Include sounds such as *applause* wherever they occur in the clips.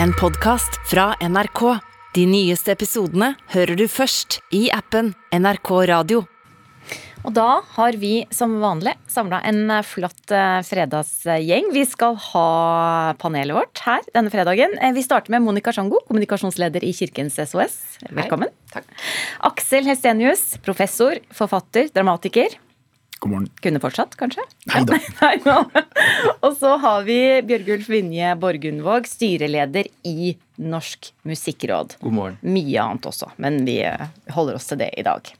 En podkast fra NRK. De nyeste episodene hører du først i appen NRK Radio. Og da har vi som vanlig samla en flott eh, fredagsgjeng. Vi skal ha panelet vårt her denne fredagen. Eh, Vi starter med Monica Sjango, kommunikasjonsleder i Kirkens SOS. Velkommen. Takk. Aksel Hestenius, professor, forfatter, dramatiker. God morgen. Kunne fortsatt, kanskje? Nei da. *laughs* Nei, nå. Så har vi Bjørgulf Vinje Borgundvåg, styreleder i Norsk Musikkråd. God morgen. Mye annet også, men vi eh, holder oss til det i dag.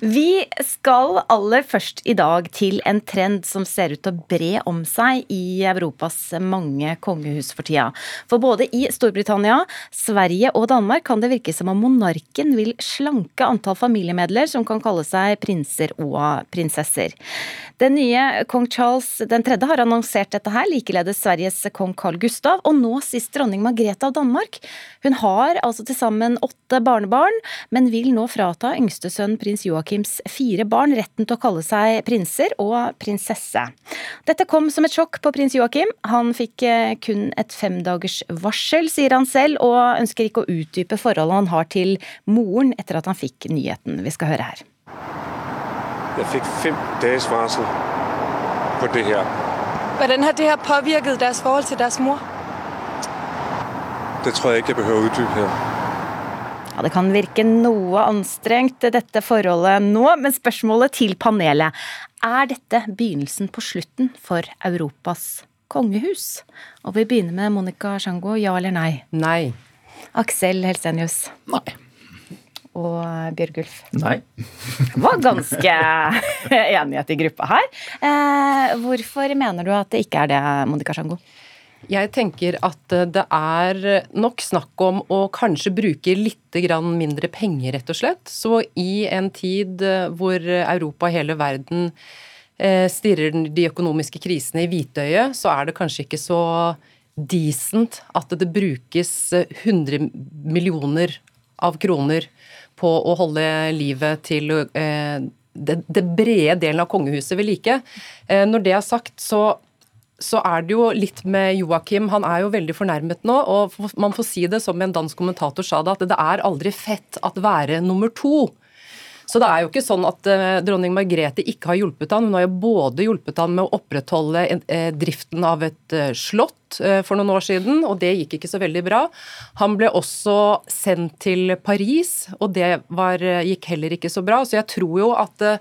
Vi skal aller først i dag til en trend som ser ut til å bre om seg i Europas mange kongehus for tida. For både i Storbritannia, Sverige og Danmark kan det virke som om monarken vil slanke antall familiemedler som kan kalle seg prinser og prinsesser. Den nye kong Charles 3. har annonsert dette her, likeledes Sveriges kong Carl Gustav, og nå sist dronning Margrethe av Danmark. Hun har altså til sammen åtte barnebarn, men vil nå frata yngste sønn prins Joakims fire barn retten til å kalle seg prinser og prinsesse. Dette kom som et sjokk på prins Joakim. Han fikk eh, kun et femdagers varsel, sier han selv, og ønsker ikke å utdype forholdet han har til moren etter at han fikk nyheten. Vi skal høre her. Jeg fikk fem dages varsel på det her. Hvordan har det her påvirket deres forhold til deres mor? Det tror jeg ikke jeg behøver å utdype her. Ja, Det kan virke noe anstrengt, dette forholdet nå, men spørsmålet til panelet er dette begynnelsen på slutten for Europas kongehus? Og vi begynner med Monica Sjango, ja eller nei? Nei. Aksel Helsenius? Nei. og Bjørgulf. Nei. Det var ganske *laughs* enighet i gruppa her. Eh, hvorfor mener du at det ikke er det, Monica Sjango? Jeg tenker at eh, det er nok snakk om å kanskje bruke litt mindre penger, rett og slett. Så i en tid eh, hvor Europa og hele verden eh, stirrer de økonomiske krisene i hvitøyet, så er det kanskje ikke så decent at det brukes 100 millioner av kroner på å holde livet til det, brede delen av kongehuset ved like. Når det er sagt, så så er det jo litt med Joakim. Han er jo veldig fornærmet nå, og man får si det som en dansk kommentator sa det, at det er aldri fett at være nummer to. Så det er jo ikke sånn at uh, dronning Margrethe ikke har hjulpet han. Hun har jo både hjulpet han med å opprettholde uh, driften av et uh, slott for noen år siden, og det gikk ikke så veldig bra. Han ble også sendt til Paris, og det var, gikk heller ikke så bra. Så jeg tror jo at Eh,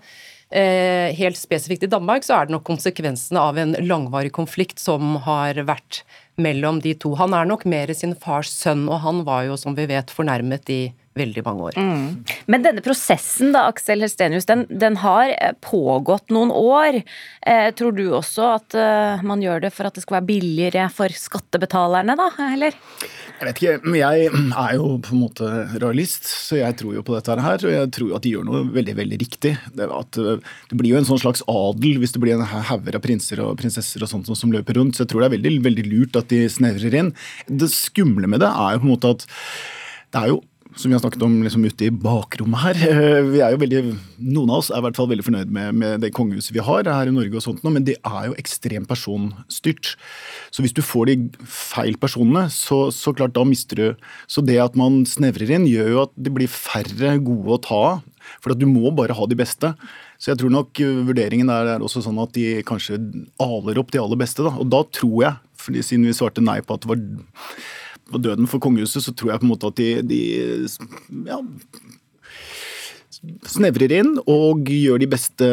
helt spesifikt i Danmark så er det nok konsekvensene av en langvarig konflikt som har vært mellom de to. Han er nok mer sin fars sønn, og han var jo, som vi vet, fornærmet i veldig mange år. Mm. Men denne prosessen da, Aksel Helstenius, den, den, har pågått noen år. Eh, tror du også at eh, man gjør det for at det skal være billigere for skattebetalerne, da, eller? Jeg vet ikke, men jeg er jo på en måte realist, så jeg tror jo på dette her. Og jeg tror jo at de gjør noe veldig veldig riktig. Det, at, det blir jo en sånn slags adel hvis det blir en hauger av prinser og prinsesser og sånt som løper rundt. Så jeg tror det er veldig, veldig lurt at de snevrer inn. Det skumle med det er jo på en måte at det er jo som vi har snakket om liksom ute i bakrommet her. Vi er jo veldig, Noen av oss er i hvert fall veldig fornøyd med, med det kongehuset vi har her i Norge, og sånt, men det er jo ekstremt personstyrt. Så hvis du får de feil personene, så, så, klart da mister du Så det at man snevrer inn, gjør jo at det blir færre gode å ta av. For at du må bare ha de beste. Så jeg tror nok vurderingen er, er også sånn at de kanskje aler opp de aller beste. Da. Og da tror jeg, fordi siden vi svarte nei på at det var på døden for kongehuset, så tror jeg på en måte at de, de ja, snevrer inn og gjør de beste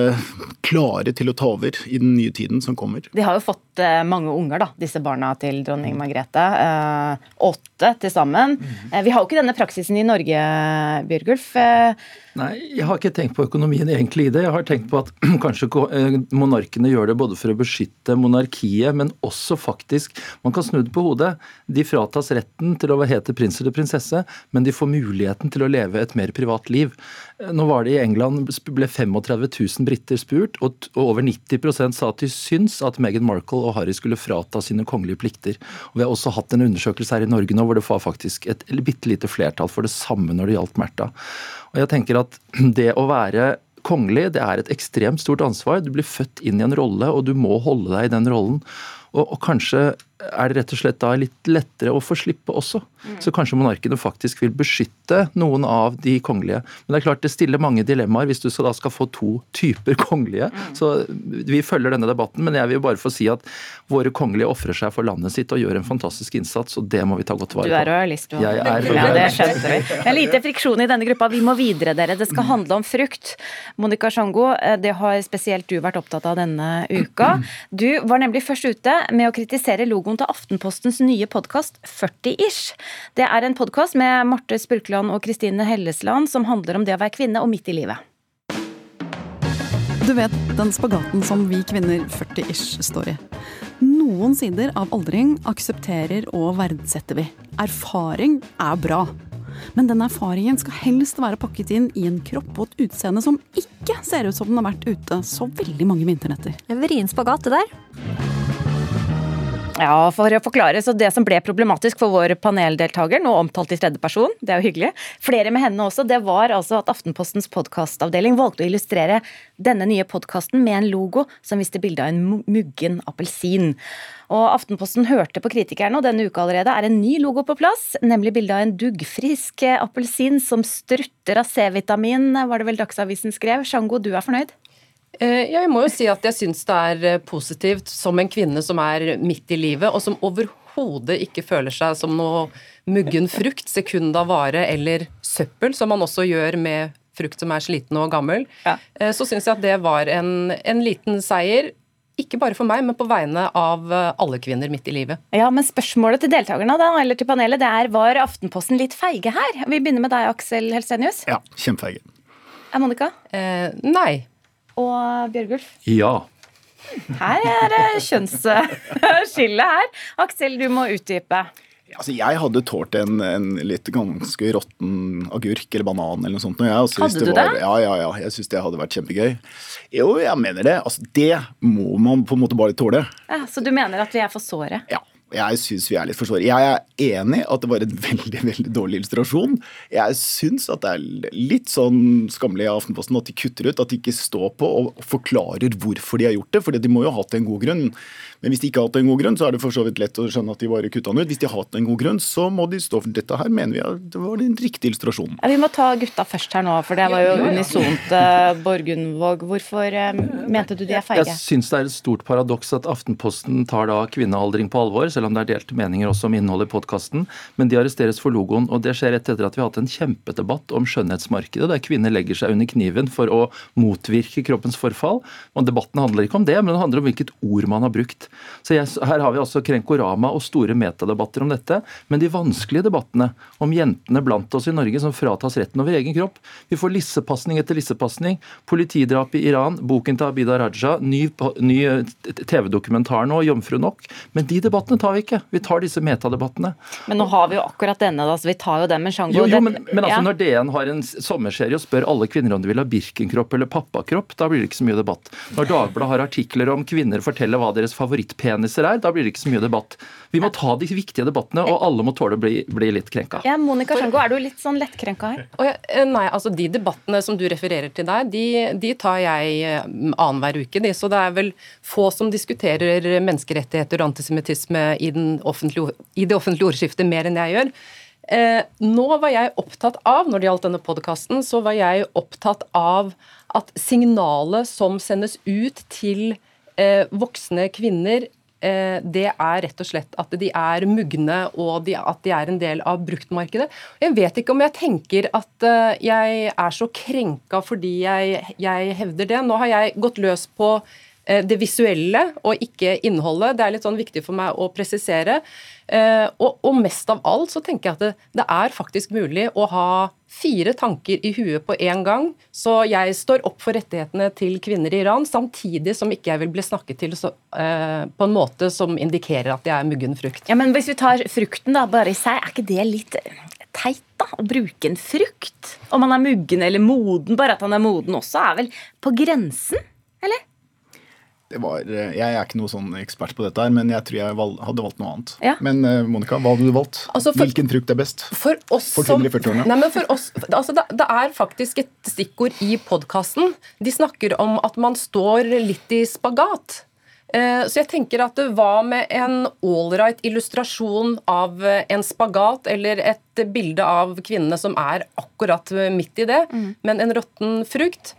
klare til å ta over i den nye tiden som kommer. De har jo fått eh, mange unger, da, disse barna til dronning Margrethe. Eh, åtte til sammen. Mm. Vi har jo ikke denne praksisen i Norge, Bjørgulf. Nei, jeg har ikke tenkt på økonomien egentlig i det. Jeg har tenkt på at *clears throat* kanskje monarkene gjør det både for å beskytte monarkiet, men også faktisk Man kan snu det på hodet. De fratas retten til å hete prins eller prinsesse, men de får muligheten til å leve et mer privat liv. Nå var det I England ble 35 000 briter spurt, og over 90 sa at de syns at Meghan Markle og Harry skulle frata sine kongelige plikter. Og Vi har også hatt en undersøkelse her i Norge nå hvor det var faktisk et bitte lite flertall for det samme når det gjaldt Märtha. Og jeg tenker at *clears throat* det å være kongelig, det er et ekstremt stort ansvar. Du blir født inn i en rolle, og du må holde deg i den rollen. Og, og kanskje er det rett og slett da litt lettere å få slippe også. Så kanskje monarkene faktisk vil beskytte noen av de kongelige. Men det er klart det stiller mange dilemmaer hvis du da skal få to typer *laughs* kongelige. Så vi følger denne debatten, men jeg vil bare få si at våre kongelige ofrer seg for landet sitt og gjør en fantastisk innsats, og det må vi ta godt vare på. Du er royalist, du. Jeg er Ja, det skjønte vi. Det er lite friksjon i denne gruppa. Vi må videre, dere. Det skal handle om frukt. Monica Sjango, eh, det har spesielt du vært opptatt av denne uka. *clears throat* Du var nemlig først ute med å kritisere logoen til Aftenpostens nye podkast 40-ish. Det er en podkast med Marte Spurkland og Kristine Hellesland som handler om det å være kvinne og midt i livet. Du vet den spagaten som vi kvinner 40-ish står i. Noen sider av aldring aksepterer og verdsetter vi. Erfaring er bra. Men den erfaringen skal helst være pakket inn i en kropp og et utseende som ikke ser ut som den har vært ute så veldig mange vinternetter. En vrien spagat, det der. Ja, for å forklare, så Det som ble problematisk for vår paneldeltaker, nå omtalt i tredje person, det er jo hyggelig, flere med henne også, det var altså at Aftenpostens podkastavdeling valgte å illustrere denne nye podkasten med en logo som viste bilde av en muggen appelsin. Og Aftenposten hørte på kritikerne, og denne uka allerede er en ny logo på plass, nemlig bilde av en duggfrisk appelsin som strutter av C-vitamin, var det vel Dagsavisen skrev. Sjango, du er fornøyd? Eh, Jeg må jo si at jeg syns det er eh, positivt som en kvinne som er midt i livet, og som overhodet ikke føler seg som noe muggen frukt, sekund av vare eller søppel, som man også gjør med frukt som er sliten og gammel. Ja. Eh, Så syns jeg at det var en, en liten seier. Ikke bare for meg, men på vegne av alle kvinner midt i livet. Ja, men spørsmålet til deltakerne da, eller til panelet, det er var Aftenposten litt feige her? Vi begynner med deg, Aksel Helsenius. Ja, kjempefeige. Er Monica? Eh, nei. Og Bjørgulf? Ja. Her er det kjønnsskille her. Aksel, du må utdype. Altså, jeg hadde tålt en, en litt ganske råtten agurk eller banan eller noe sånt. Jeg, altså, Hadde du var, det? Ja, ja, ja. Jeg syns det hadde vært kjempegøy. Jo, jeg mener det. Altså, det må man på en måte bare tåle. Ja, så du mener at vi er for såre? Ja. Jeg syns vi er litt for såre. Jeg er enig at det var en *laughs* veldig veldig dårlig illustrasjon. Jeg syns at det er litt sånn skammelig av Aftenposten at de kutter ut, at de ikke står på og forklarer hvorfor de har gjort det. For de må jo ha hatt en god grunn. Men hvis de ikke har hatt en god grunn, så er det for så vidt lett å skjønne at de bare kutta den ut. Hvis de har hatt en god grunn, så må de stå for dette her, mener vi at det var den riktige illustrasjonen. Ja, vi må ta gutta først her nå, for det var jo unisont. Uh, Borgundvåg, hvorfor eh, mente du de er feige? Jeg syns det er et stort paradoks at Aftenposten tar da kvinnealdring på alvor, selv om det er delte meninger også om innholdet i podkasten. Men de arresteres for logoen, og det skjer rett etter at vi har hatt en kjempedebatt om skjønnhetsmarkedet, der kvinner legger seg under kniven for å motvirke kroppens forfall. Og debatten handler ikke om det, men det handler om hvilket ord man har brukt. Så jeg, her har vi altså Krenkorama og store metadebatter om dette. Men de vanskelige debattene om jentene blant oss i Norge som fratas retten over egen kropp. Vi får lissepasning etter lissepasning. Politidrap i Iran, boken til Abida Raja, ny, ny TV-dokumentar nå, 'Jomfru nok'. Men de debattene tar vi ikke. Vi tar disse metadebattene. Men nå har vi jo akkurat denne, da, så vi tar jo den med Sjango. Jo, jo, men, men altså ja. når DN har en sommerserie og spør alle kvinner om de vil ha Birkenkropp eller pappakropp, da blir det ikke så mye debatt. Når Dagbladet har artikler om kvinner forteller hva deres favorittpeniser er, da blir det ikke så mye debatt. Vi må ta de viktige debattene, og alle må tåle å bli, bli litt krenka. Ja, Monica Sjango, er du litt sånn lettkrenka her? Og eh, nei, altså De debattene som du refererer til der, de, de tar jeg eh, annenhver uke. De, så det er vel få som diskuterer menneskerettigheter og antisemittisme i, i det offentlige ordskiftet mer enn jeg gjør. Eh, nå var jeg opptatt av, når det gjaldt denne podkasten, så var jeg opptatt av at signalet som sendes ut til eh, voksne kvinner eh, det er rett og slett at de er mugne og de, at de er en del av bruktmarkedet. Jeg vet ikke om jeg tenker at eh, jeg er så krenka fordi jeg, jeg hevder det. Nå har jeg gått løs på det visuelle og ikke innholdet. Det er litt sånn viktig for meg å presisere. Eh, og, og mest av alt så tenker jeg at det, det er faktisk mulig å ha fire tanker i huet på en gang. Så jeg står opp for rettighetene til kvinner i Iran, samtidig som ikke jeg vil bli snakket til så, eh, på en måte som indikerer at jeg er muggen frukt. Ja, men Hvis vi tar frukten da, bare i seg, er ikke det litt teit da, å bruke en frukt? Om han er muggen eller moden, bare at han er moden også, er vel på grensen? Eller? Det var, eh, jeg er ikke noe sånn ekspert på dette, her, men jeg tror jeg valg, hadde valgt noe annet. Ja. Men eh, Monica, hva hadde du valgt? Altså, for- Hvilken frukt er best? For oss For som kvinner i 40-årene? Nei, men for oss, altså det, det er faktisk et stikkord i podkasten. De snakker om at man står litt i spagat. Eh, Så jeg tenker at det var med en ålreit illustrasjon av eh, en spagat eller et bilde av kvinnene som er akkurat midt i det, men en råtten frukt.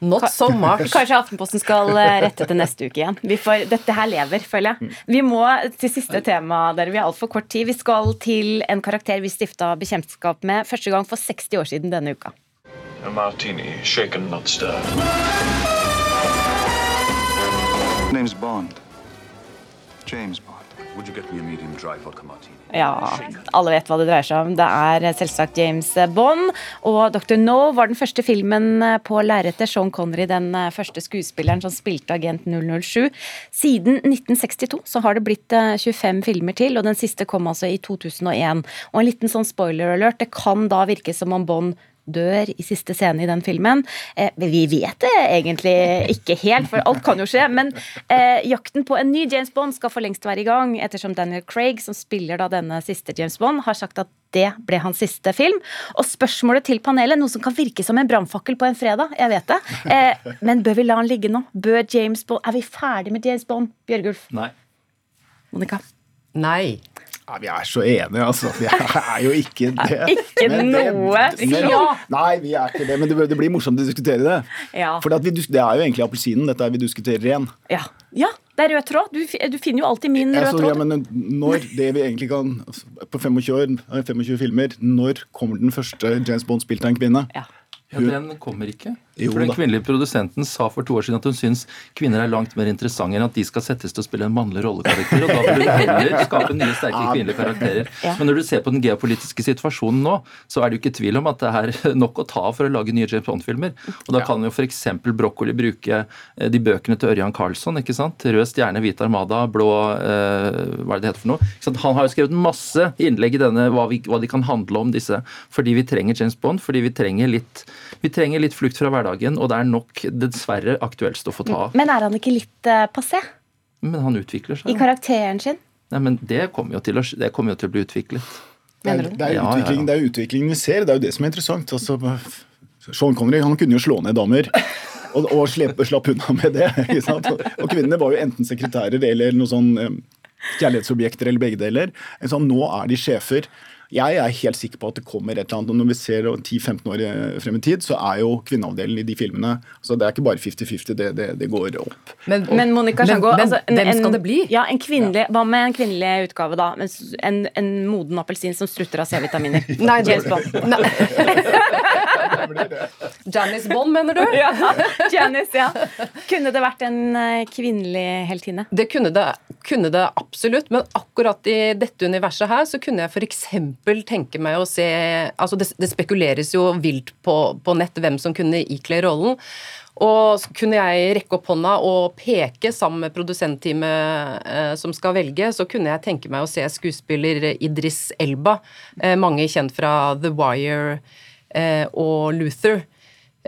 Not so much. *laughs* Kanskje Aftenposten skal eh, rette til neste uke igjen. Vi får, dette her lever, føler jeg. Vi må til siste tema, dere. Vi har altfor kort tid. Vi skal til en karakter vi stifta bekjentskap med første gang for 60 år siden denne uka. A martini, shaken, not stirred. Name's Bond. James Bond. Would you get me a medium dry vodka martini? Ja, alle vet hva det dreier seg om. Det er selvsagt James Bond. Og Dr. No var den første filmen på lerretet. Sean Connery, den første skuespilleren som spilte agent 007. Siden 1962 så har det blitt eh, 25 filmer til, og den siste kom altså i 2001. Og en liten sånn spoiler alert, det kan da virke som om Bond dør i siste scene i den filmen. Eh, vi vet det egentlig ikke helt, for alt kan jo skje. Men eh, jakten på en ny James Bond skal for lengst være i gang, ettersom Daniel Craig, som spiller da denne siste James Bond, har sagt at det ble hans siste film. Og spørsmålet til panelet, noe som kan virke som en brannfakkel på en fredag, jeg vet det. Eh, men bør vi la han ligge nå? Bør James Bond Er vi ferdig med James Bond, Bjørgulf? Nei. Monica? Nei. Ja, vi er så enige, altså. Vi er jo ikke *laughs* det. Ikke Men det- noe. men- Ja. Nei, vi er ikke det, men det, det blir morsomt å diskutere det. Ja. For det, er jo egentlig appelsinen dette er vi diskuterer igjen. Ja. ja, det er rød tråd. Du, du finner jo alltid min røde tråd. ja, men når det vi egentlig kan På 25 år, eh, 25 filmer, når kommer den første James Bond spilt av en kvinne? Ja. Ja, Den kommer ikke. Jo For Den kvinnelige produsenten sa for to år siden at hun syns kvinner er langt mer interessante enn at de skal settes til å spille en mannlig rollekarakter. Og da vil du heller skape nye, sterke kvinnelige karakterer. Men når du ser på den geopolitiske situasjonen nå, så er det jo ikke tvil om at det er *laughs* nok å ta for å lage nye James Bond-filmer. Og da kan jo f.eks. Broccoli bruke eh, de bøkene til Ørjan Karlsson. ikke sant? Rød stjerne, hvit armada, blå eh, Hva er det det heter for noe? Ikke sant? Han har jo skrevet masse innlegg i denne hva, vi, hva de kan handle om, disse. Fordi vi trenger James Bond, fordi vi trenger litt, vi trenger litt flukt fra hverdagen, og det er nok dessverre aktuelt stoff å ta av. Men er han ikke litt uh, passé Men han utvikler seg. I karakteren sin? Nei, men det kommer jo til å, det kommer jo til å bli utviklet. Det er, Mener du? det, er Ja, ja, ja. det er utviklingen vi ser. Det er jo det som er interessant. Altså, Sean Connery han kunne jo slå ned damer. *laughs* Og, og slepe, slapp unna med det. Ikke sant? Og kvinnene var jo enten sekretærer eller noe sånn eh, kjærlighetsobjekter eller begge deler. Sånn, nå er de sjefer. Jeg er helt sikker på at det kommer et eller annet. og Når vi ser 10-15 år eh, frem i tid, så er jo kvinneavdelen i de filmene så Det er ikke bare 50-50, det, det, det går opp. Men, Men Monica Sjango, altså, hvem skal det bli? Ja, en kvinnelig, Hva med en kvinnelig utgave, da? En, en moden appelsin som strutter av C-vitaminer. Nei, det- James Bond. Janice Bond, mener du? *laughs* Ja, Janice, ja. *laughs* Kunne det vært en eh, kvinnelig heltinne? Det kunne det, kunne det absolutt, men akkurat i dette universet her så kunne jeg f.eks. tenke meg å se altså det, det spekuleres jo vilt på, på nett hvem som kunne ikle rollen. Og så kunne jeg rekke opp hånda og peke sammen med produsentteamet eh, som skal velge, så kunne jeg tenke meg å se skuespiller Idris Elba, eh, mange kjent fra The Wire eh, og Luther.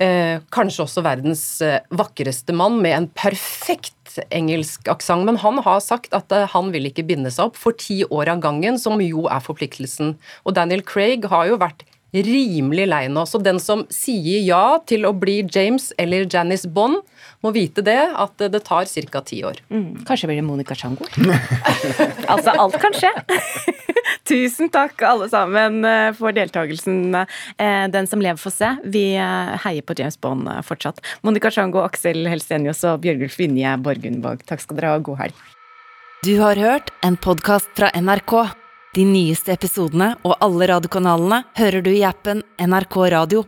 Eh, kanskje også verdens eh, vakreste mann med en perfekt engelsk aksent. Men han har sagt at eh, han vil ikke binde seg opp for ti år av gangen, som jo er forpliktelsen. Og Daniel Craig har jo vært rimelig lei nå. Så den som sier ja til å bli James eller Janice Bond, må vite det, at eh, det tar ca. ti år. Mm, kanskje blir det Monica Sjango? *laughs* altså, alt kan skje. Tusen takk alle sammen eh, for deltakelsen. Eh, Den som lever får se. Vi eh, heier på James Bond fortsatt. Monica Sjango, Aksel Helsenius og Bjørgulf Vinje Borgundvåg, takk skal dere ha. God helg. Du har hørt en podkast fra NRK. De nyeste episodene og alle radiokanalene hører du i appen NRK Radio.